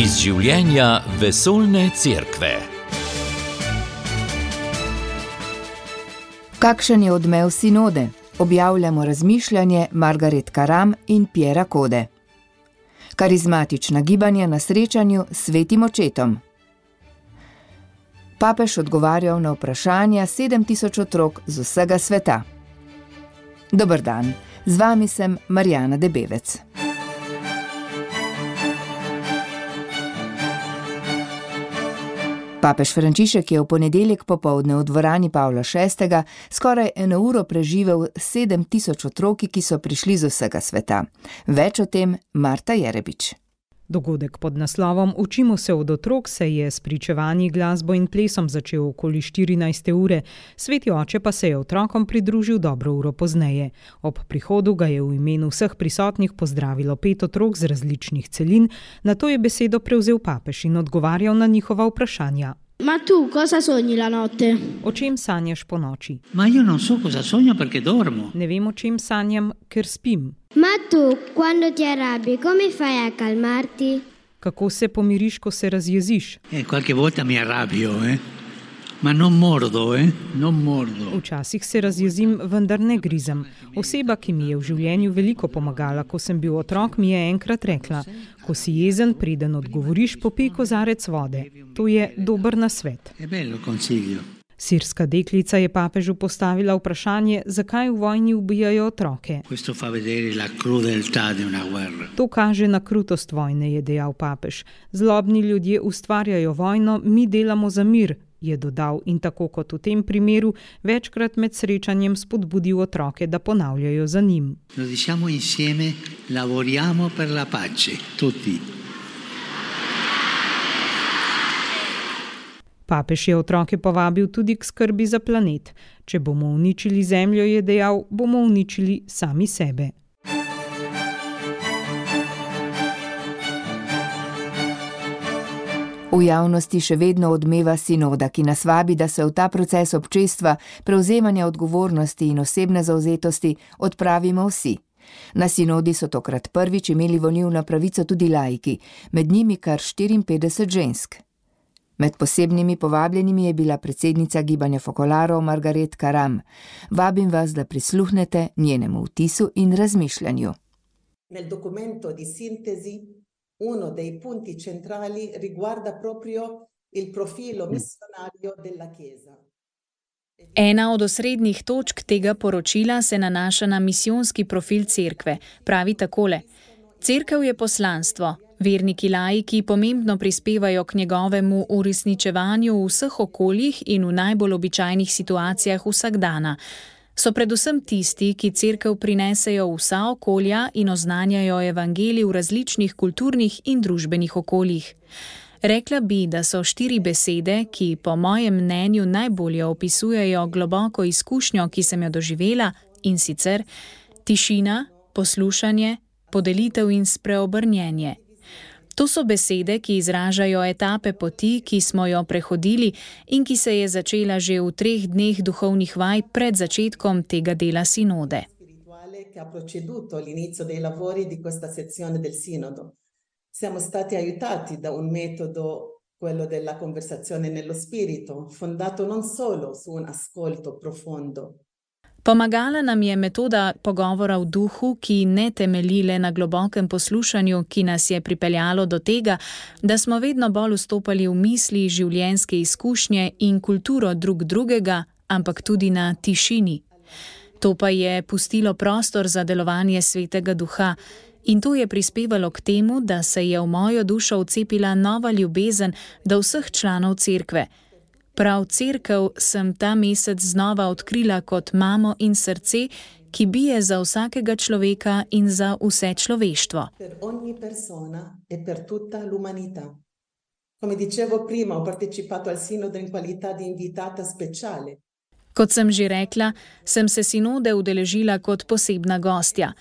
iz življenja vesoljne cerkve. Kakšen je odmev sinode? Objavljamo razmišljanje Margaret Karam in Piera Kode. Karizmatična gibanja na srečanju s svetim očetom. Papež odgovarjal na vprašanja 7000 otrok z vsega sveta. Dobr dan, z vami sem Marijana Debevec. Papež Frančišek je v ponedeljek popovdne v dvorani Pavla VI. skoraj eno uro preživel s 7000 otroki, ki so prišli z vsega sveta. Več o tem Marta Jerebič. Dogodek pod naslovom Učimo se od otrok se je s pričevanji glasbo in plesom začel okoli 14. ure, sveti oče pa se je otrokom pridružil dobro uro pozneje. Ob prihodu ga je v imenu vseh prisotnih pozdravilo pet otrok z različnih celin, na to je besedo prevzel papež in odgovarjal na njihova vprašanja. Ma tu cosa sogni la notte? O čem sanjaš po noči? Ma io non so cosa sogno perché dormo. Ne vem, o čem sanjam, ker spim. Ma tu, quando ti arrabbi, come fai a calmarti? Kako se pomiriš, ko se razjeziš? Eh, qualche volta mi arrabbio, eh. Ma non mordo, eh. Non mordo. Včasih se razjezim, vendar ne grizem. Oseba, ki mi je v življenju veliko pomagala, ko sem bil otrok, mi je enkrat rekla: Ko si jezen, preden odgovoriš, popij kozarec vode. To je dober nasvet. È bello consiglio. Sirska deklica je papežu postavila vprašanje, zakaj v vojni ubijajo otroke. To kaže na krutost vojne, je dejal papež. Zlobni ljudje ustvarjajo vojno, mi delamo za mir, je dodal in tako kot v tem primeru večkrat med srečanjem spodbudil otroke, da ponavljajo za njim. Lo diciamo insieme, lavoriamo per la pace, tutti. Papež je otroke povabil tudi k skrbi za planet. Če bomo uničili Zemljo, je dejal, bomo uničili sami sebe. V javnosti še vedno odmeva sinoda, ki nas vabi, da se v ta proces občestva, prevzemanja odgovornosti in osebne zauzetosti odpravimo vsi. Na sinodi so tokrat prvič imeli volilno pravico tudi laiki, med njimi kar 54 žensk. Med posebnimi povabljenimi je bila predsednica gibanja Fokolaro Margaret Karam. Vabim vas, da prisluhnete njenemu vtisu in razmišljanju. Nel documento di sintesi uno dei punti centrali riguarda proprio il profilo missionario della Chiesa. Ena od osrednjih točk tega poročila se nanaša na misijonski profil cerkve. Pravi takole: Cerkev je poslanstvo. Verniki laiki pomembno prispevajo k njegovemu uresničevanju v vseh okoljih in v najbolj običajnih situacijah vsakdana. So predvsem tisti, ki cerkev prinesejo v vsa okolja in oznanjajo evangelij v različnih kulturnih in družbenih okoljih. Rekla bi, da so štiri besede, ki po mojem mnenju najbolje opisujejo globoko izkušnjo, ki sem jo doživela, in sicer tišina, poslušanje, podelitev in spreobrnjenje. To so besede, ki izražajo etape poti, ki smo jo prehodili in ki se je začela že v treh dneh duhovnih vaj pred začetkom tega dela sinode. Che ha preceduto l'inizio dei lavori di questa sezione del Sinodo. Siamo stati aiutati da un metodo, quello della conversazione nello spirito, fondato non solo su un ascolto profondo, Pomagala nam je metoda pogovora v duhu, ki ne temelji le na globokem poslušanju, ki nas je pripeljalo do tega, da smo vedno bolj vstopali v misli, življenjske izkušnje in kulturo drug drugega, ampak tudi na tišini. To pa je pustilo prostor za delovanje svetega duha. In to je prispevalo k temu, da se je v mojo dušo vcepila nova ljubezen do vseh članov cerkve. Prav cerkev sem ta mesec znova odkrila kot mamo in srce, ki bije za vsakega človeka in za vse človeštvo. e. Come dicevo prima, ho partecipato al Sinodo in qualità di invitata speciale. Kot sem že rekla, sem se sinode udeležila kot posebna gostja.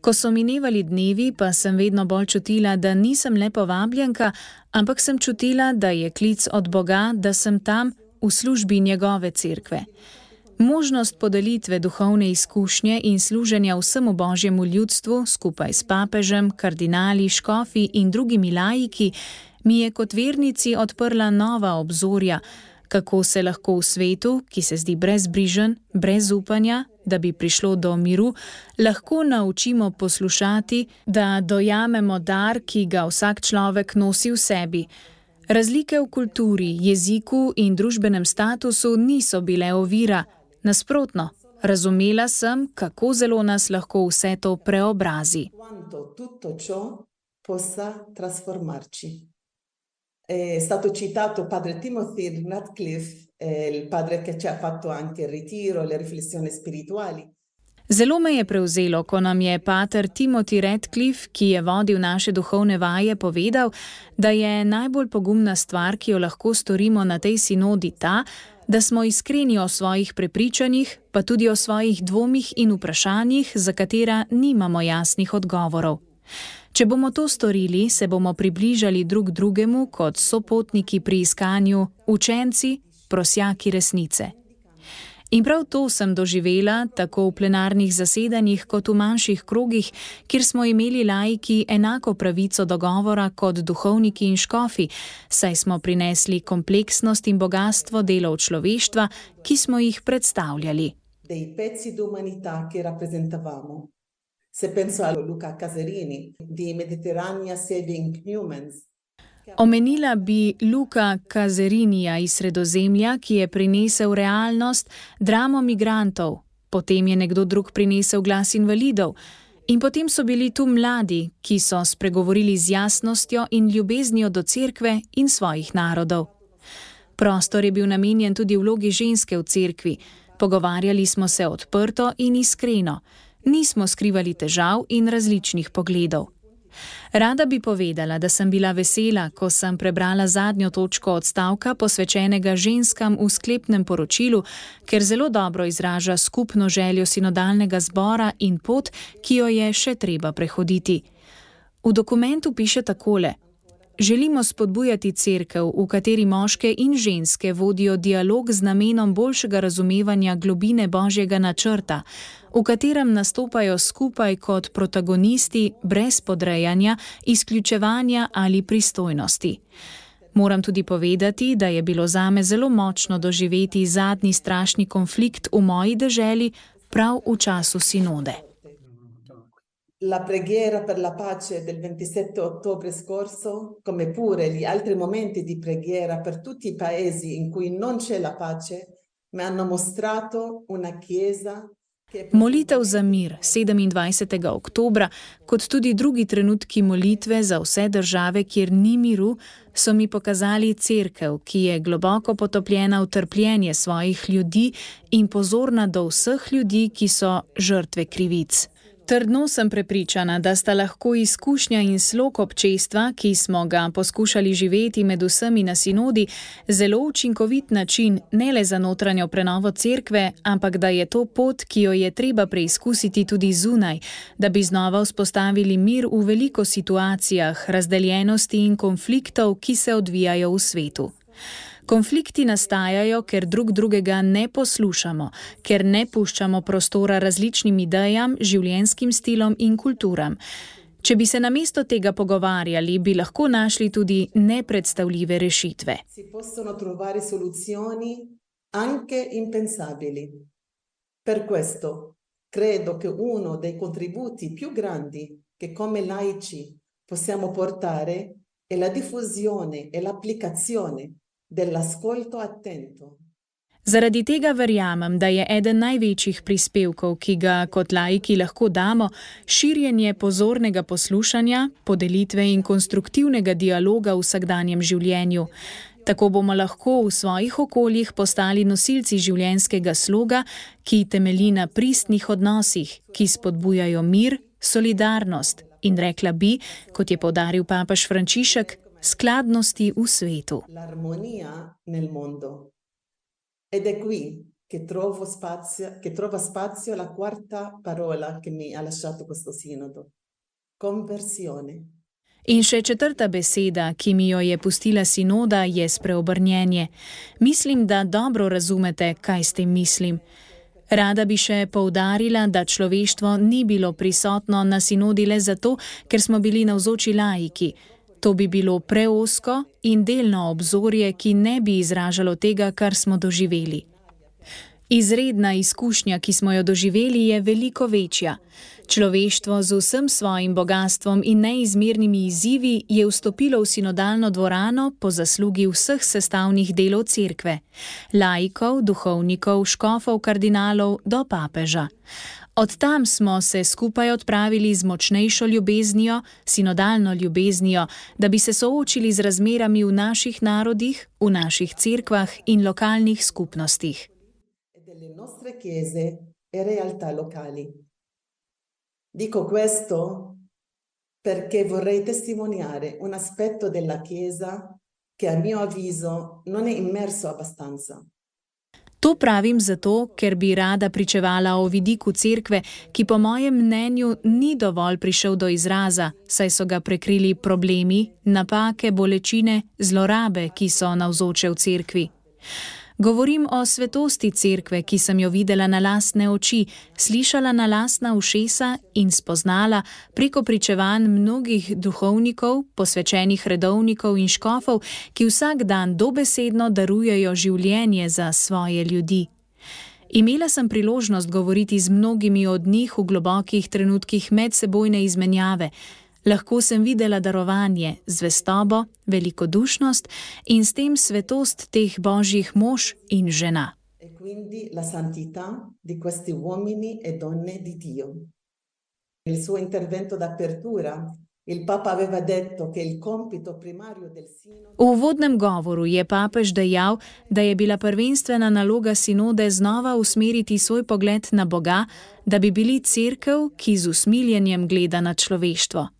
Ko so minevali dnevi, pa sem vedno bolj čutila, da nisem le povabljenka, ampak sem čutila, da je klic od Boga, da sem tam v službi njegove cerkve. Možnost podelitve duhovne izkušnje in služenja vsemu božjemu ljudstvu skupaj s papežem, kardinali, škofi in drugimi laiki mi je kot vernici odprla nova obzorja, kako se lahko v svetu, ki se zdi brezbrižen, brez upanja, da bi prišlo do miru, lahko naučimo poslušati, da dojamemo dar, ki ga vsak človek nosi v sebi. Razlike v kulturi, jeziku in družbenem statusu niso bile ovira, nasprotno, razumela sem, kako zelo nas lahko vse to preobrazi. È stato citato padre Timothy Radcliffe, eh, il padre che ci ha fatto anche il ritiro, le riflessioni spirituali. Zelo me je prevzelo, ko nam je pater Timothy Radcliffe, ki je vodil naše duhovne vaje, povedal, da je najbolj pogumna stvar, ki jo lahko storimo na tej sinodi, ta, da smo iskreni o svojih prepričanjih, pa tudi o svojih dvomih in vprašanjih, za katera nimamo jasnih odgovorov. Če bomo to storili, se bomo približali drug drugemu kot sopotniki pri iskanju, učenci, prosjaki resnice. In prav to sem doživela tako v plenarnih zasedanjih kot v manjših krogih, kjer smo imeli laiki enako pravico do govora kot duhovniki in škofi, saj smo prinesli kompleksnost in bogatstvo delov človeštva, ki smo jih predstavljali. Dei pezzi d'umanità che rappresentavamo. Se penso a Luca Caserini di Mediterranea Saving Humans. Omenila bi Luka Kazerinija iz Sredozemlja, ki je prinesel realnost dramo migrantov, potem je nekdo drug prinesel glas invalidov, in potem so bili tu mladi, ki so spregovorili z jasnostjo in ljubeznijo do cerkve in svojih narodov. Prostor je bil namenjen tudi vlogi ženske v cerkvi, pogovarjali smo se odprto in iskreno nismo skrivali težav in različnih pogledov. Rada bi povedala, da sem bila vesela, ko sem prebrala zadnjo točko odstavka posvečenega ženskam v sklepnem poročilu, ker zelo dobro izraža skupno željo sinodalnega zbora in pot, ki jo je še treba prehoditi. V dokumentu piše takole: Želimo spodbujati crkv, v kateri moške in ženske vodijo dialog z namenom boljšega razumevanja globine božjega načrta, v katerem nastopajo skupaj kot protagonisti brez podrejanja, izključevanja ali pristojnosti. Moram tudi povedati, da je bilo zame zelo močno doživeti zadnji strašni konflikt v moji deželi prav v času sinode. La preghiera per la pace del 27 ottobre scorso, come pure gli altri momenti di preghiera per tutti i paesi in cui non c'è la pace, mi hanno mostrato una chiesa Molitev za mir 27. oktober, kot tudi drugi trenutki molitve za vse države, kjer ni miru, so mi pokazali crkv, ki je globoko potopljena v trpljenje svojih ljudi in pozorna do vseh ljudi, ki so žrtve krivic. Trdno sem prepričana, da sta lahko izkušnja in slog občestva, ki smo ga poskušali živeti med vsemi na sinodi, zelo učinkovit način ne le za notranjo prenovo cerkve, ampak da je to pot, ki jo je treba preizkusiti tudi zunaj, da bi znova vzpostavili mir v veliko situacijah razdeljenosti in konfliktov, ki se odvijajo v svetu. Konflikti nastajajo, ker drug drugega ne poslušamo, ker ne puščamo prostora različnim idejam, življenjskim stilom in kulturam. Če bi se namesto tega pogovarjali, bi lahko našli tudi nepredstavljive rešitve. Per questo credo che uno dei contributi più grandi che come laici possiamo portare è la diffusione e l'applicazione dell'ascolto attento. Zaradi tega verjamem, da je eden največjih prispevkov, ki ga kot laiki lahko damo, širjenje pozornega poslušanja, podelitve in konstruktivnega dialoga v vsakdanjem življenju. Tako bomo lahko v svojih okoljih postali nosilci življenjskega sloga, ki temelji na pristnih odnosih, ki spodbujajo mir, solidarnost in rekla bi, kot je povdaril papež Frančišek, skladnosti v svetu. L'armonia nel mondo. Ed è qui che trovo spazio, che trova spazio la quarta parola che mi ha lasciato questo sinodo. Conversione. In še četrta beseda, ki mi jo je pustila sinoda, je spreobrnjenje. Mislim, da dobro razumete, kaj s tem mislim. Rada bi še poudarila, da človeštvo ni bilo prisotno na sinodi le zato, ker smo bili navzoči laiki. To bi bilo preosko in delno obzorje, ki ne bi izražalo tega, kar smo doživeli. Izredna izkušnja, ki smo jo doživeli, je veliko večja. Človeštvo z vsem svojim bogatstvom in neizmernimi izzivi je vstopilo v sinodalno dvorano po zaslugi vseh sestavnih delov cerkve: laikov, duhovnikov, škofov, kardinalov do papeža. Od tam smo se skupaj odpravili z močnejšo ljubeznijo, sinodalno ljubeznijo, da bi se soočili z razmerami v naših narodih, v naših cerkvah in lokalnih skupnostih. e. Dico questo perché vorrei testimoniare un aspetto della Chiesa che a mio avviso non è immerso abbastanza. To pravim zato, ker bi rada pričevala o vidiku cerkve, ki po mojem mnenju ni dovolj prišel do izraza, saj so ga prekrili problemi, napake, bolečine, zlorabe, ki so navzoče v cerkvi. Govorim o svetosti cerkve, ki sem jo videla na lastne oči, slišala na lastna ušesa in spoznala preko pričevanj mnogih duhovnikov, posvečenih redovnikov in škofov, ki vsak dan dobesedno darujejo življenje za svoje ljudi. Imela sem priložnost govoriti z mnogimi od njih v globokih trenutkih medsebojne izmenjave, lahko sem videla darovanje, zvestobo, velikodušnost in s tem svetost teh božjih mož in žena. E quindi la santità di questi uomini e donne di Dio. Nel suo intervento d'apertura, il Papa aveva detto che il compito primario del sinodo V uvodnem govoru je papež dejal, da je bila prvenstvena naloga sinode znova usmeriti svoj pogled na Boga, da bi bili crkv, ki z usmiljenjem gleda na človeštvo.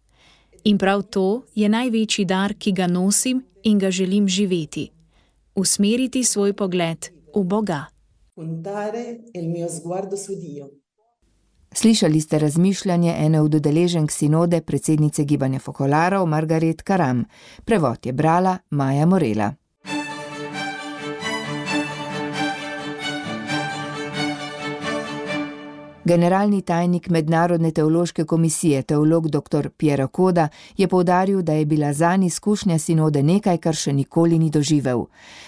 In prav to je največji dar, ki ga nosim in ga želim živeti. Usmeriti svoj pogled v Boga. puntare il mio sguardo su Dio. Slišali ste razmišljanje ene od udeleženk sinode predsednice gibanja Fokolarov Margaret Karam. Prevod je brala Maja Morela. Generalni tajnik Mednarodne teološke komisije, teolog dr. Piero Koda, je povdaril, da je bila zanj izkušnja sinode nekaj, kar še nikoli ni doživel.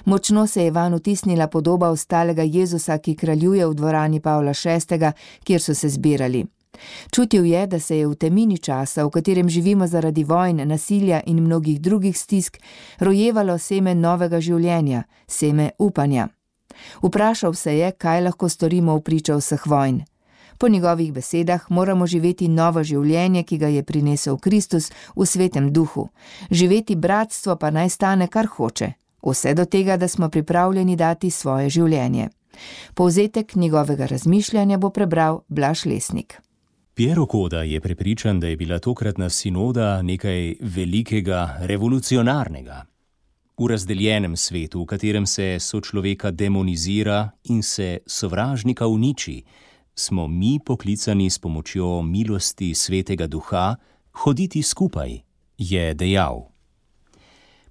Močno se je van utisnila podoba ostalega Jezusa, ki kraljuje v dvorani Pavla VI., kjer so se zbirali. Čutil je, da se je v temini časa, v katerem živimo zaradi vojn, nasilja in mnogih drugih stisk, rojevalo seme novega življenja, seme upanja. Vprašal se je, kaj lahko storimo v pričo vseh vojn. Po njegovih besedah moramo živeti novo življenje, ki ga je prinesel Kristus v svetem duhu. Živeti bratstvo pa naj stane, kar hoče. Vse do tega, da smo pripravljeni dati svoje življenje. Povzetek njegovega razmišljanja bo prebral Blaž Lesnik. Piero Koda je prepričan, da je bila tokratna sinoda nekaj velikega, revolucionarnega. V razdeljenem svetu, v katerem se sočloveka demonizira in se sovražnika uniči, smo mi poklicani s pomočjo milosti svetega duha hoditi skupaj, je dejal.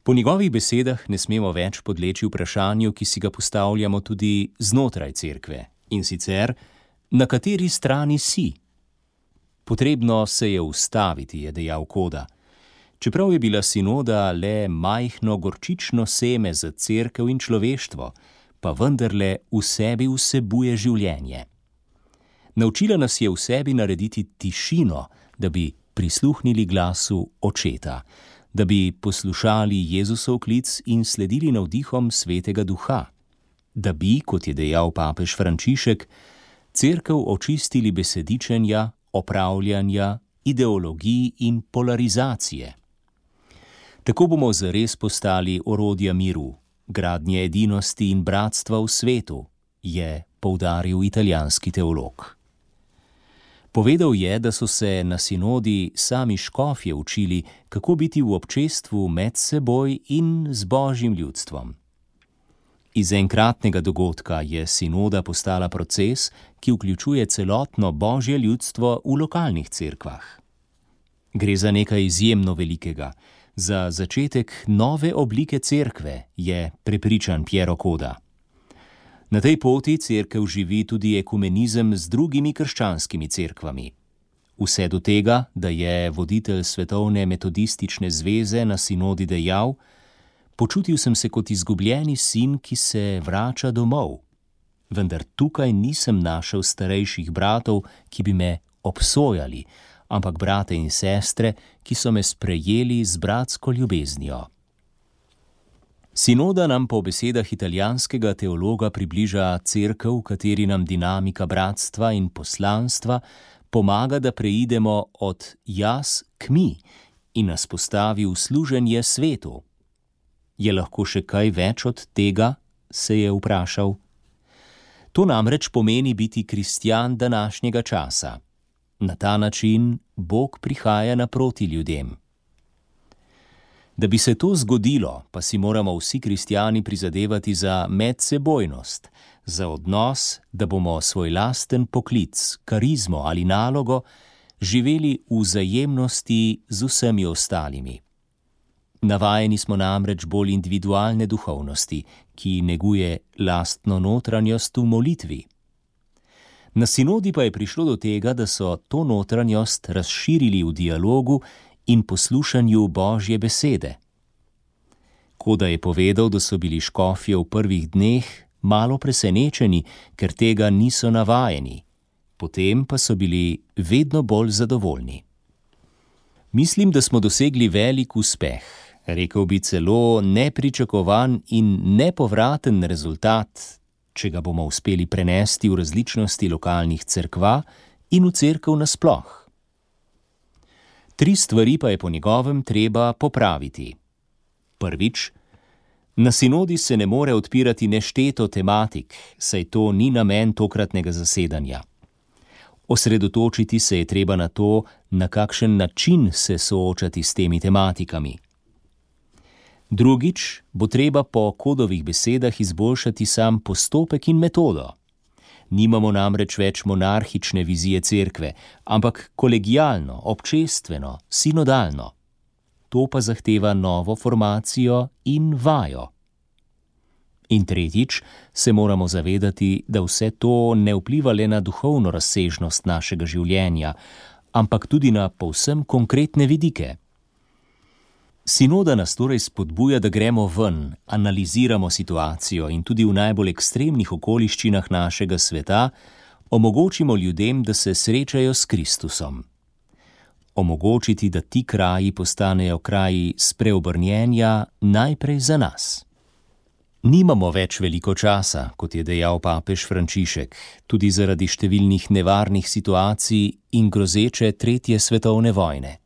Po njegovih besedah ne smemo več podleči vprašanju, ki si ga postavljamo tudi znotraj cerkve in sicer, na kateri strani si. Potrebno se je ustaviti, je dejal Koda. Čeprav je bila sinoda le majhno gorčično seme za cerkev in človeštvo, pa vendarle v sebi vsebuje življenje. Naučila nas je v sebi narediti tišino, da bi prisluhnili glasu očeta, da bi poslušali Jezusov klic in sledili navdihom svetega duha, da bi, kot je dejal papež Frančišek, cerkev očistili besedičenja, opravljanja, ideologij in polarizacije. Tako bomo zares postali orodja miru, gradnje edinosti in bratstva v svetu, je poudaril italijanski teolog. Povedal je, da so se na sinodi sami škofje učili, kako biti v občestvu med seboj in z božjim ljudstvom. Iz enkratnega dogodka je sinoda postala proces, ki vključuje celotno božje ljudstvo v lokalnih cerkvah. Gre za nekaj izjemno velikega, za začetek nove oblike cerkve, je prepričan Piero Koda. Na tej poti cerkev živi tudi ekumenizem z drugimi krščanskimi cerkvami. Vse do tega, da je voditelj Svetovne metodistične zveze na sinodi dejal: Počutil sem se kot izgubljeni sin, ki se vrača domov. Vendar tukaj nisem našel starejših bratov, ki bi me obsojali, ampak brate in sestre, ki so me sprejeli z bratsko ljubeznijo. Sinoda nam po besedah italijanskega teologa približa crkv, v kateri nam dinamika bratstva in poslanstva pomaga, da preidemo od jaz k mi in nas postavi v služenje svetu. Je lahko še kaj več od tega? se je vprašal. To namreč pomeni biti kristjan današnjega časa. Na ta način Bog prihaja naproti ljudem. Da bi se to zgodilo, pa si moramo vsi kristijani prizadevati za medsebojnost, za odnos, da bomo svoj lasten poklic, karizmo ali nalogo živeli v vzajemnosti z vsemi ostalimi. Navajeni smo namreč bolj individualne duhovnosti, ki neguje lastno notranjost v molitvi. Na sinodi pa je prišlo do tega, da so to notranjost razširili v dialogu in poslušanju Božje besede. Koda je povedal, da so bili škofje v prvih dneh malo presenečeni, ker tega niso navajeni, potem pa so bili vedno bolj zadovoljni. Mislim, da smo dosegli velik uspeh, rekel bi celo nepričakovan in nepovraten rezultat, če ga bomo uspeli prenesti v različnosti lokalnih cerkva in v cerkev nasploh. Tri stvari pa je po njegovem treba popraviti. Prvič, na sinodi se ne more odpirati nešteto tematik, saj to ni namen tokratnega zasedanja. Osredotočiti se je treba na to, na kakšen način se soočati s temi tematikami. Drugič, bo treba po kodovih besedah izboljšati sam postopek in metodo. Nimamo namreč več monarhične vizije cerkve, ampak kolegijalno, občestveno, sinodalno. To pa zahteva novo formacijo in vajo. In tretjič, se moramo zavedati, da vse to ne vpliva le na duhovno razsežnost našega življenja, ampak tudi na povsem konkretne vidike. Sinoda nas torej spodbuja, da gremo ven, analiziramo situacijo in tudi v najbolj ekstremnih okoliščinah našega sveta omogočimo ljudem, da se srečajo s Kristusom. Omogočiti, da ti kraji postanejo kraji spreobrnjenja najprej za nas. Nimamo več veliko časa, kot je dejal papež Frančišek, tudi zaradi številnih nevarnih situacij in grozeče tretje svetovne vojne.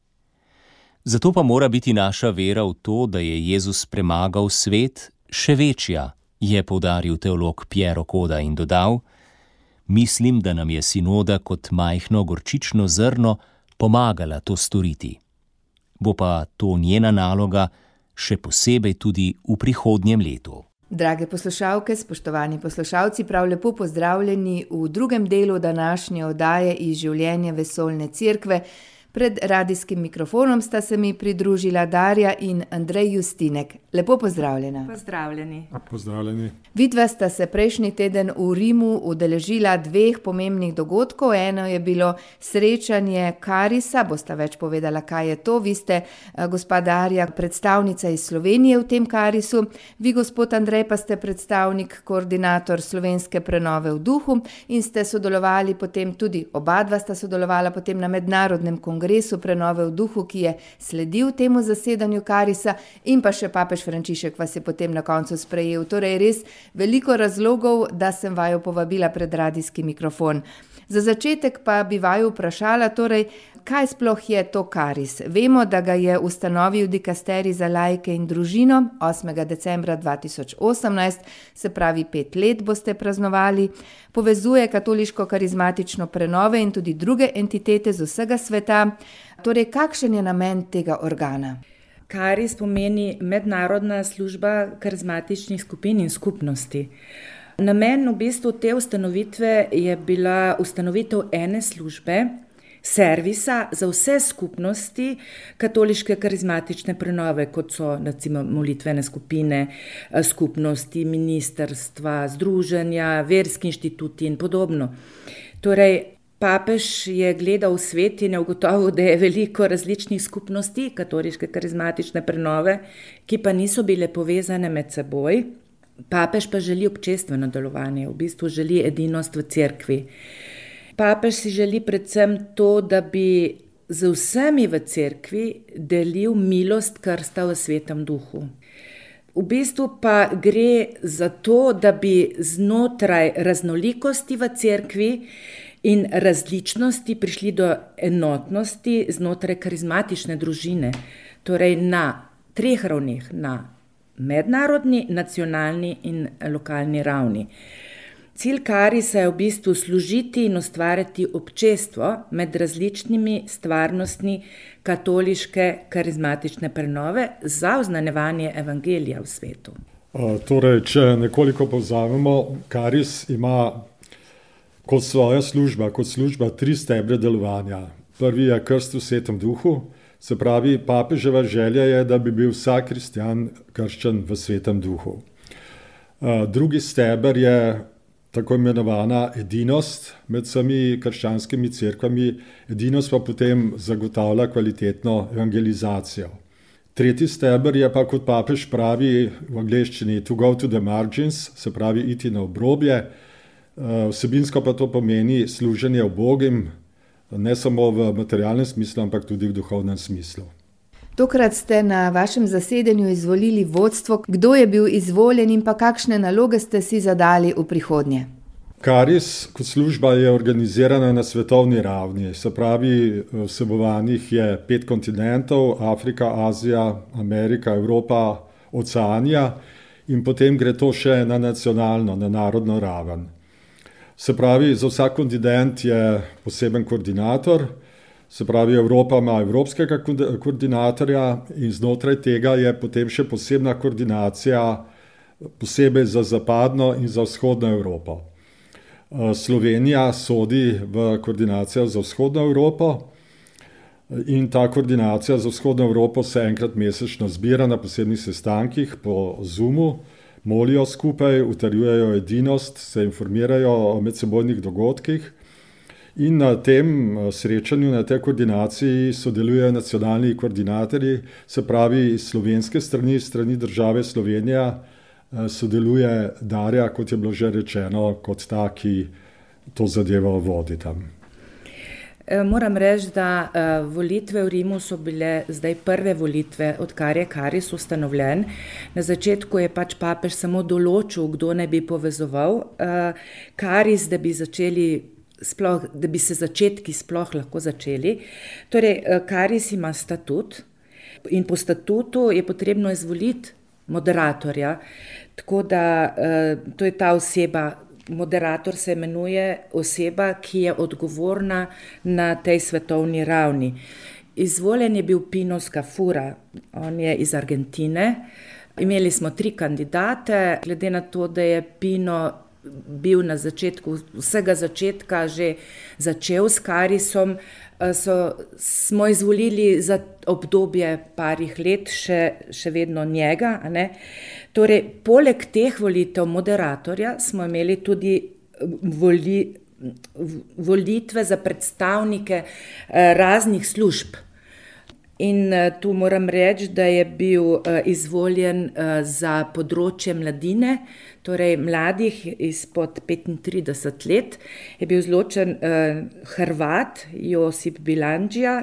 Zato pa mora biti naša vera v to, da je Jezus premagal svet, še večja, je povdaril teolog Piero Koda in dodal: Mislim, da nam je sinoda kot majhno gorčično zrno pomagala to storiti. Bo pa to njena naloga, še posebej tudi v prihodnjem letu. Drage poslušalke, spoštovani poslušalci, prav lepo pozdravljeni v drugem delu današnje oddaje iz življenja vesolne cerkve. Pred radijskim mikrofonom sta se mi pridružila Darja in Andrej Justinek. Lepo pozdravljena. Pozdravljeni. Pozdravljeni. Vidva sta se prejšnji teden v Rimu udeležila dveh pomembnih dogodkov. Eno je bilo srečanje Karisa, boste več povedala, kaj je to. Vi ste, eh, gospod Darja, predstavnica iz Slovenije v tem Karisu, vi, gospod Andrej, pa ste predstavnik, koordinator slovenske prenove v duhu in ste sodelovali potem tudi, oba dva sta sodelovala potem na mednarodnem kongresu kongresu prenove v duhu, ki je sledil temu zasedanju Karisa, in pa še papež Frančišek vas je potem na koncu sprejel. Torej, res veliko razlogov, da sem vaju povabila pred radijski mikrofon. Za začetek pa bi vaju vprašala, torej, kaj sploh je to Karis. Vemo, da ga je ustanovil Dikasteri za lajke in družino 8. decembra 2018, se pravi pet let boste praznovali, povezuje katoliško karizmatično prenove in tudi druge entitete z vsega sveta. Torej, kakšen je namen tega organa? Karis pomeni mednarodna služba karizmatičnih skupin in skupnosti. Namen v bistvu te ustanovitve je bila ustanovitev ene službe, servisa za vse skupnosti katoliške karizmatične prenove, kot so recimo molitvene skupine, eh, skupnosti, ministerstva, združenja, verski inštituti in podobno. Torej, papež je gledal svet in je ugotovil, da je veliko različnih skupnosti, katoliške, karizmatične prenove, ki pa niso bile povezane med seboj. Papež pa želi občestveno delovanje, v bistvu želi edinost v cerkvi. Papež si želi predvsem to, da bi z vsemi v cerkvi delil milost krsta v svetem duhu. V bistvu pa gre za to, da bi znotraj raznolikosti v cerkvi in različnosti prišli do enotnosti znotraj karizmatične družine, torej na treh ravneh, na mednarodni, nacionalni in lokalni ravni. Cilj Karisa je v bistvu služiti in ustvarjati občestvo med različnimi stvarnostmi katoliške karizmatične prenove za oznanjevanje evangelija v svetu. Torej, če nekoliko povzamemo, Karis ima kot svoja služba, kot služba tri stebre delovanja. Prvi je krst v svetem duhu, se pravi, papeževa želja je, da bi bil vsak kristjan krščen v svetem duhu. Drugi steber je tako imenovana edinost med vsemi krščanskimi cerkvami, edinost pa potem zagotavlja kvalitetno evangelizacijo. Tretji steber je pa, kot papež pravi v angleščini, to go to the margins, se pravi, iti na obrobje. Vsebinsko pa to pomeni služenje ubogim, ne samo v materialnem smislu, ampak tudi v duhovnem smislu. Tokrat ste na vašem zasedanju izvolili vodstvo, kdo je bil izvoljen in pa kakšne naloge ste si zadali v prihodnje? Karis kot služba je organizirana na svetovni ravni, se pravi, vsebovanih je pet kontinentov, Afrika, Azija, Amerika, Evropa, Oceanija in potem gre to še na nacionalno, na narodno raven. Se pravi, za vsak kontinent je poseben koordinator, se pravi, Evropa ima evropskega koordinatorja in znotraj tega je potem še posebna koordinacija posebej za zapadno in za vzhodno Evropo. Slovenija sodi v koordinacijo za vzhodno Evropo in ta koordinacija za vzhodno Evropo se enkrat mesečno zbira na posebnih sestankih po Zoomu, molijo skupaj, utrjujejo edinost, se informirajo o medsebojnih dogodkih. In na tem srečanju, na tej koordinaciji sodelujejo nacionalni koordinatorji, se pravi, iz slovenske strani, strani države Slovenija, sodeluje Darja, kot je bilo že rečeno, kot ta, ki to zadevo vodi tam. Moram reči, da, volitve v Rimu so bile zdaj prve volitve, odkar je Karis ustanovljen. Na začetku je pač papež samo določil, kdo naj bi povezoval, Karis, da bi začeli sploh, da bi se začetki sploh lahko začeli. Torej, Karis ima statut in po statutu je potrebno izvoliti moderatorja. Tako da, to je ta oseba, moderator se imenuje oseba, ki je odgovorna na tej svetovni ravni. Izvoljen je bil Pino Scafura, on je iz Argentine. Imeli smo tri kandidate, glede na to, da je Pino bil na začetku, vsega začetka že začel s Karisom, so, smo izvolili za obdobje parih let še, še vedno njega. Torej, poleg teh volitev moderatorja smo imeli tudi volitve za predstavnike, raznih služb. In, tu moram reči, da je bil, izvoljen, za področje mladine, torej mladih izpod petintrideset let, je bil izločen, Hrvat Josip Bilandžija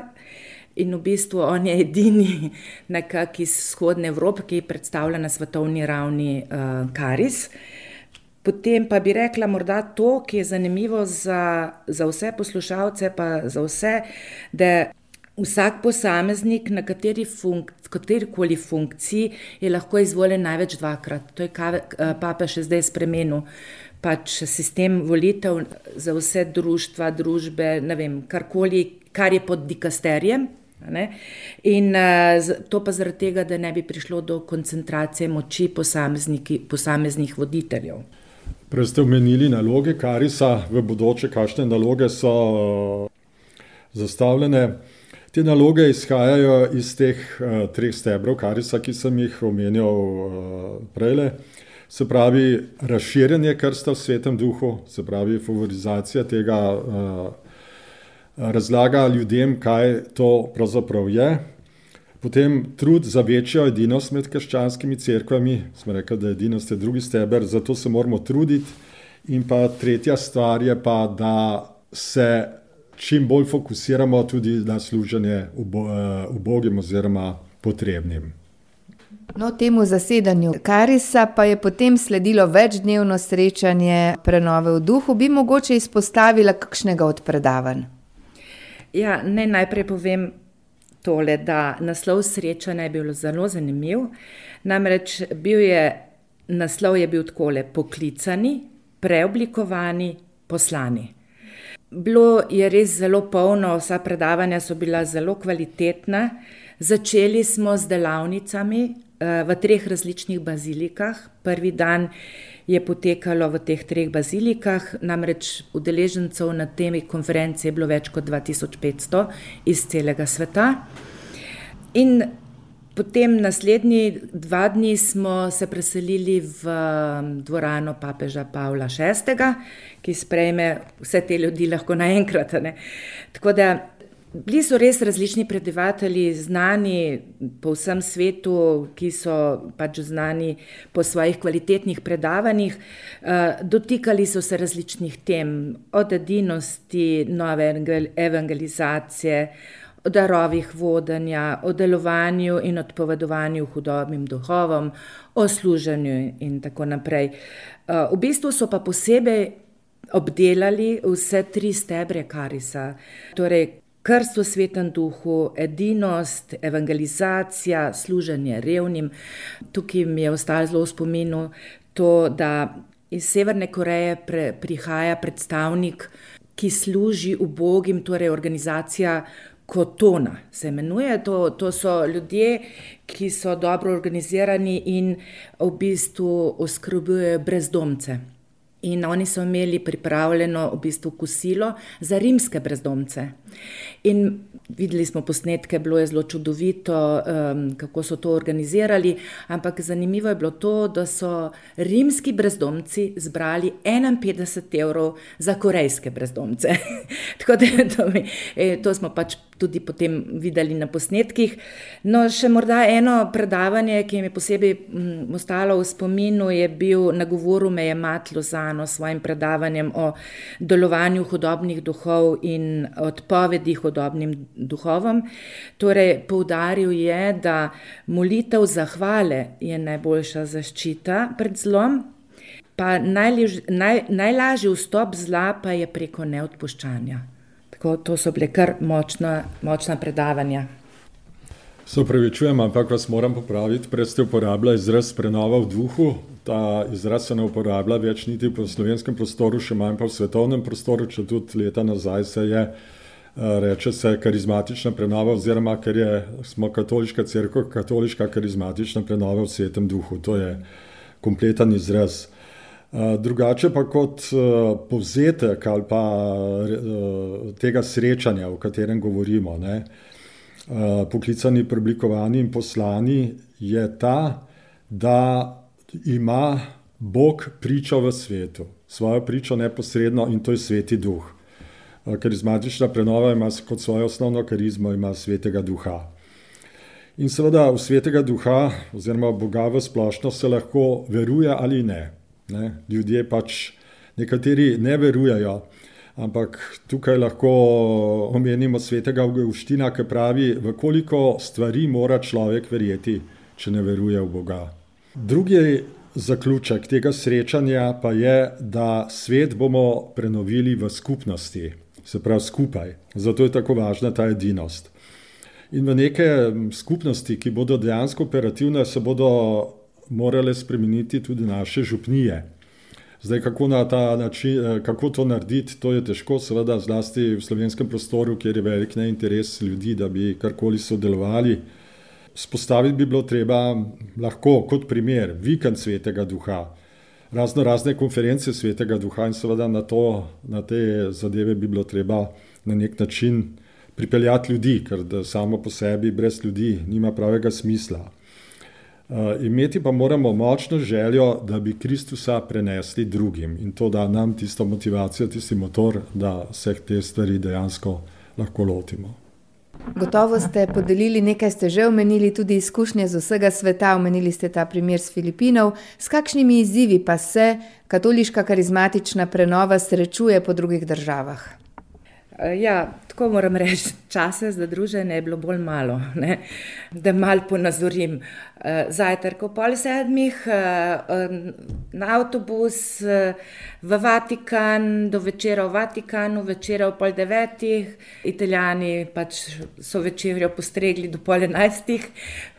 in v bistvu on je edini nekako iz vzhodne Evrope, ki predstavlja na svetovni ravni, Karis. Potem pa bi rekla morda to, ki je zanimivo za, za vse poslušalce pa za vse, da vsak posameznik na kateri katerikoli funkciji je lahko izvoljen največ dvakrat. To je papež še zdaj spremenil. Pač sistem volitev za vse društva, družbe, ne vem, karkoli, kar je pod ne. In, to pa zaradi tega, da ne bi prišlo do koncentracije moči posameznih voditeljev. Prej ste omenili naloge Karisa, v bodoče, kakšne naloge so, zastavljene. Te naloge izhajajo iz teh, treh stebrov Karisa, ki sem jih omenjal, prejle. Se pravi, razširjanje krsta v svetem duhu, se pravi favorizacija tega, razlaga ljudem, kaj to pravzaprav je. Potem trud za večjo edinost med krščanskimi cerkvami, smo rekli, da edinost je drugi steber, zato se moramo truditi. In pa tretja stvar je pa, da se čim bolj fokusiramo tudi na služenje ubogim oziroma potrebnim. No, temu zasedanju Karisa pa je potem sledilo večdnevno srečanje prenove v duhu. Bi mogoče izpostavila kakšnega od predavanj? Ja, naj najprej povem tole, da naslov srečanja je bil zelo zanimiv. Namreč bil je, naslov je bil takole: Poklicani, preoblikovani, poslani. Bilo je res zelo polno, vsa predavanja so bila zelo kvalitetna. Začeli smo z delavnicami v treh različnih bazilikah. Prvi dan je potekalo v teh treh bazilikah, namreč udeležencev na temi konferenci je bilo več kot dva tisoč petsto iz celega sveta. In potem naslednji dva dni smo se preselili v dvorano papeža Pavla Šestega, ki sprejme vse te ljudi lahko naenkrat, ne. Tako da bili so res različni predavatelji, znani po vsem svetu, ki so pač znani po svojih kvalitetnih predavanjih. dotikali so se različnih tem, od edinosti, nove evangelizacije, o darovih vodenja, o delovanju in odpovedovanju hudobnim duhovom, o služenju in tako naprej. v bistvu so pa posebej obdelali vse tri stebre Karisa. Torej krst v svetem duhu, edinost, evangelizacija, služenje revnim. Tukaj mi je ostalo zelo v spominu to, da iz Severne Koreje prihaja predstavnik, ki služi ubogim, torej organizacija Kotona se imenuje. To, to so ljudje, ki so dobro organizirani in v bistvu oskrbujejo brezdomce. In oni so imeli pripravljeno v bistvu kosilo za rimske brezdomce. In videli smo posnetke, bilo je zelo čudovito, kako so to organizirali, ampak zanimivo je bilo to, da so rimski brezdomci zbrali enainpetdeset evrov za korejske brezdomce. Tako da to mi, to smo pač tudi potem videli na posnetkih. No, še morda eno predavanje, ki mi je posebej, ostalo v spominu, je bil, nagovoril me je Mat Lozano s svojim predavanjem o delovanju hudobnih duhov in odpovedi hudobnim duhovom. Torej poudaril je, da molitev zahvale je najboljša zaščita pred zlom, pa najlažji vstop zla pa je preko neodpuščanja. Tako, to so bile kar močna, močna predavanja. Se opravičujem, ampak vas moram popraviti, prej ste uporabila izraz prenova v duhu. Ta izraz se ne uporablja več niti v slovenskem prostoru, še manj pa v svetovnem prostoru, če tudi leta nazaj se je, reče se karizmatična prenova oziroma ker je, smo katoliška cerkev, katoliška karizmatična prenova v svetem duhu. To je kompleten izraz. Drugače pa kot, povzetek ali pa, tega srečanja, o katerem govorimo, ne, poklicani, preoblikovani in poslani, je ta, da ima Bog pričo v svetu. Svojo pričo neposredno, in to je sveti duh. karizmatična prenova ima kot svojo osnovno karizmo, ima svetega duha. In seveda v svetega duha oziroma Boga v splošno se lahko veruje ali ne. Ne, ljudje pač, nekateri ne verujejo, ampak tukaj lahko omenimo svetega Avguština, ki pravi: "V koliko stvari mora človek verjeti, če ne veruje v Boga?" Drugi zaključek tega srečanja pa je, da svet bomo prenovili v skupnosti. Se pravi skupaj. Zato je tako važna ta edinost. In v neke skupnosti, ki bodo dejansko operativne, se bodo morale spremeniti tudi naše župnije. Zdaj, kako na način, kako to narediti, to je težko, seveda zlasti v slovenskem prostoru, kjer je velik neinteres ljudi, da bi karkoli sodelovali. Vzpostaviti bi bilo treba lahko, kot primer, vikend svetega duha. Raznorazne konference svetega duha in seveda na to, na te zadeve bi bilo treba na neki način pripeljati ljudi, ker samo po sebi brez ljudi nima pravega smisla. Imeti pa moramo močno željo, da bi Kristusa prenesli drugim. In to da nam tisto motivacijo, tisti motor, da vse te stvari dejansko lahko lotimo. Gotovo ste podelili nekaj, ste že omenili tudi izkušnje z vsega sveta, omenili ste ta primer s Filipinov. S kakšnimi izzivi pa se katoliška karizmatična prenova srečuje po drugih državah? Ja, tako moram reči, časa za druženje je bilo bolj malo, ne? da malo ponazorim. Eh, zajtrk ob pol sedmih, eh, na avtobus eh, v Vatikan, do večera v Vatikanu, večera ob pol devetih, italijani pač so večerjo postregli do pol enajstih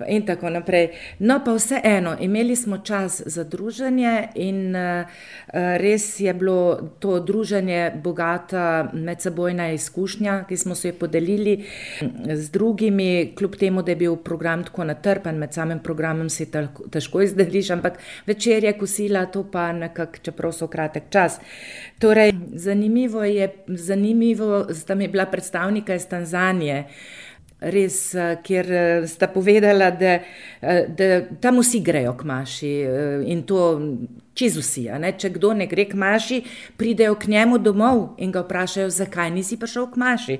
in tako naprej. No, pa vseeno, imeli smo čas za druženje in res je bilo to druženje bogata medsebojna izkušnja, ki smo se jo podelili z drugimi, kljub temu, da je bil program tako natrpen med samim programom si težko izdeliš, ampak večer je kosila, to pa nekako, čeprav so kratek čas. Torej, zanimivo je, zanimivo, da mi je bila predstavnika iz Tanzanije. Res, ker sta povedala, da, da tam vsi grejo k maši in to čez vsi. Če kdo ne gre k maši, pridejo k njemu domov in ga vprašajo, zakaj nisi prišel k maši.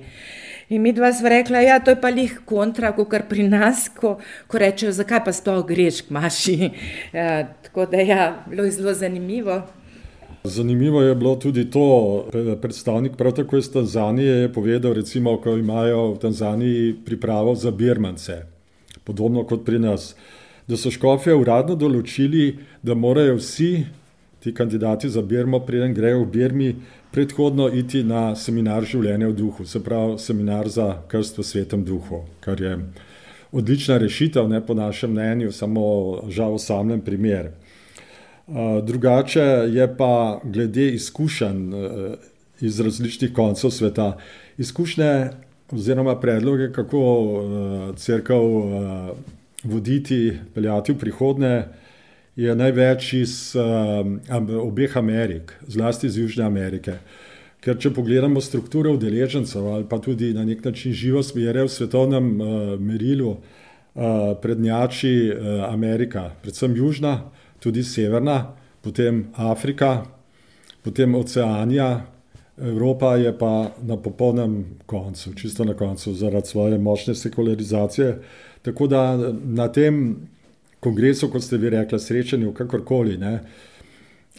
In mi dva sva rekla, da ja, je to lih kontra, kot pri nas, ko, ko rečejo, zakaj pa sploh greš k maši. Ja, tako da ja, bilo je zelo zanimivo. Zanimivo je bilo tudi to, predstavnik prav tako iz Tanzanije je povedal, recimo, ko imajo v Tanzaniji pripravo za birmance, podobno kot pri nas, da so škofje uradno določili, da morajo vsi ti kandidati za Birmo, preden grejo v Birmi, predhodno iti na seminar življenja v duhu, se pravi seminar za krst v svetem duhu, kar je odlična rešitev, ne po našem mnenju, samo žal osamljen primer. Drugače je pa glede izkušenj iz različnih koncev sveta, izkušnje oziroma predloge, kako crkv voditi, peljati v prihodnje, je največ iz obeh Amerik, zlasti iz Južne Amerike. Ker če pogledamo strukturo udeležencev ali pa tudi na nek način živo smere v svetovnem merilu, prednjači Amerika, predvsem Južna, tudi Severna, potem Afrika, potem Oceanija, Evropa je pa na popolnem koncu, čisto na koncu, zaradi svoje močne sekularizacije. Tako da na tem kongresu, kot ste vi rekli, srečanju, kakorkoli. Ne.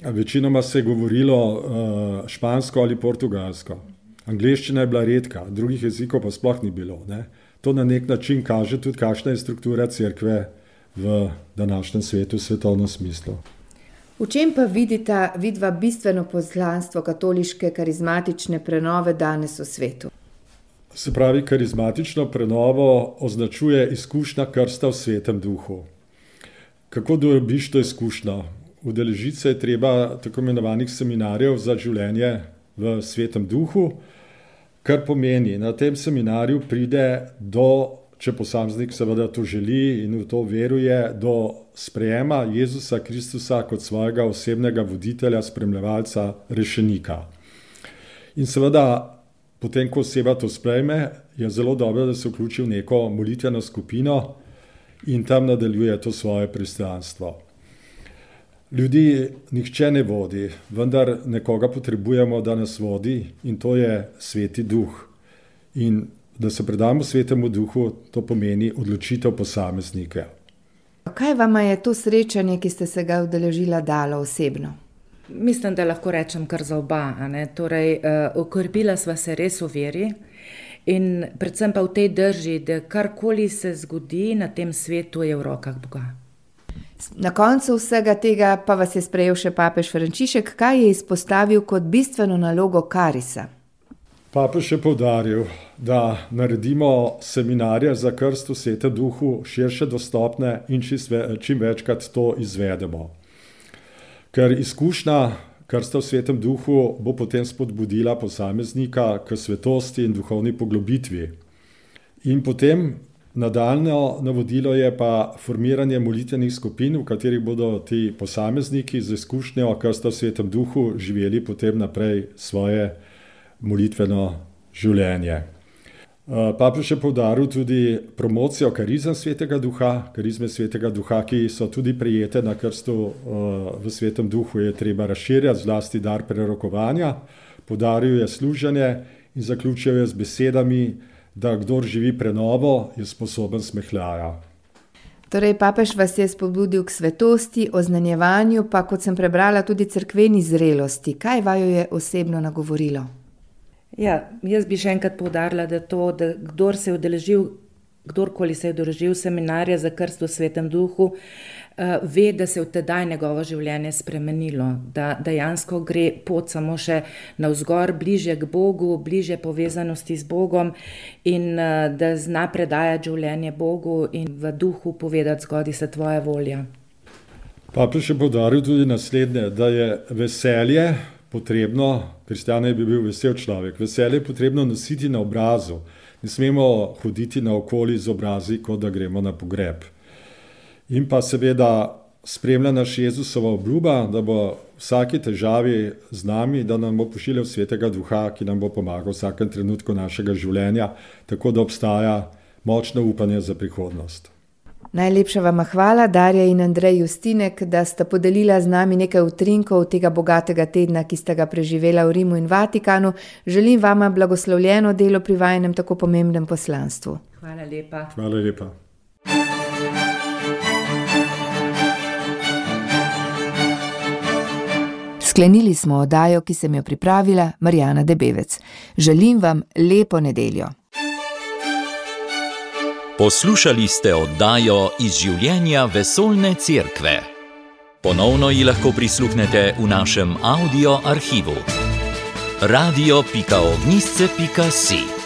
Večinoma se je govorilo uh, špansko ali portugalsko. Angliščina je bila redka, drugih jezikov pa sploh ni bilo. Ne. To na nek način kaže tudi, kakšna je struktura crkve v današnjem svetu, v svetovnem smislu. V čem pa vidite vidva bistveno poslanstvo katoliške karizmatične prenove danes v svetu? Se pravi, karizmatično prenovo označuje izkušnja krsta v svetem duhu. Kako dobiš to izkušnjo? Udeležiti se je treba tako imenovanih seminarjev za življenje v svetem duhu, kar pomeni, da na tem seminarju pride do, če posameznik seveda to želi in v to veruje, do sprejema Jezusa Kristusa kot svojega osebnega voditelja, spremljevalca, rešenika. In seveda, potem, ko oseba to sprejme, je zelo dobro, da se vključi v neko molitveno skupino in tam nadaljuje to svoje pristranstvo. Ljudi nihče ne vodi, vendar nekoga potrebujemo, da nas vodi in to je sveti duh. In da se predamo svetemu duhu, to pomeni odločitev posameznika. Kaj vam je to srečanje, ki ste se ga udeležila, dalo osebno? Mislim, da lahko rečem kar za oba. Torej, uh, okrepila sva se res v veri, In predvsem pa v tej drži, da karkoli se zgodi na tem svetu, je v rokah Boga. Na koncu vsega tega pa vas je sprejel še papež Frančišek, kaj je izpostavil kot bistveno nalogo Karisa. Papež je povdaril, da naredimo seminarje za krst v svetem duhu širše dostopne in čim večkrat to izvedemo. Ker izkušnja Krsta v svetem duhu bo potem spodbudila posameznika k svetosti in duhovni poglobitvi. In potem nadaljno navodilo je pa formiranje molitvenih skupin, v katerih bodo ti posamezniki z izkušnjo Krsta v svetem duhu živeli potem naprej svoje molitveno življenje. Eh, papež je povdaril tudi promocijo karizem svetega duha, karizme svetega duha, ki so tudi prijete na krstu eh, v svetem duhu, je treba razširjati, zlasti dar prerokovanja. Podaril je služenje in zaključil je z besedami, da kdo živi prenovo, je sposoben smehljaja. Torej, papež vas je spodbudil k svetosti, oznanjevanju, pa kot sem prebrala, tudi crkveni zrelosti. Kaj vaju je osebno nagovorilo? Ja, jaz bi še enkrat poudarila, da to, da kdor se je udeležil, kdorkoli se je udeležil seminarja za krst v svetem duhu, uh, ve, da se je v tedaj njegovo življenje spremenilo, da dejansko gre pot samo še navzgor, bliže k Bogu, bliže povezanosti z Bogom in uh, da zna predajati življenje Bogu in v duhu povedati zgodi se tvoja volja. Papež je podaril tudi naslednje, da je veselje potrebno, kristjan je bi bil vesel človek, veselje je potrebno nositi na obrazu. Ne smemo hoditi naokoli z obrazi, kot da gremo na pogreb. In pa seveda spremlja naš Jezusova obljuba, da bo vsaki težavi z nami, da nam bo pošiljal svetega duha, ki nam bo pomagal v vsakem trenutku našega življenja, tako da obstaja močno upanje za prihodnost. Najlepša vam hvala, Darja in Andrej Justinek, da sta podelila z nami nekaj utrinkov tega bogatega tedna, ki sta ga preživela v Rimu in Vatikanu. Želim vam blagoslovljeno delo pri vajenem tako pomembnem poslanstvu. Hvala lepa. Hvala lepa. Sklenili smo oddajo, ki sem jo pripravila, Marjana Debevec. Želim vam lepo nedeljo. Poslušali ste oddajo iz življenja vesoljne cerkve. Ponovno ji lahko prisluhnete v našem audio arhivu. radio.ognisce.si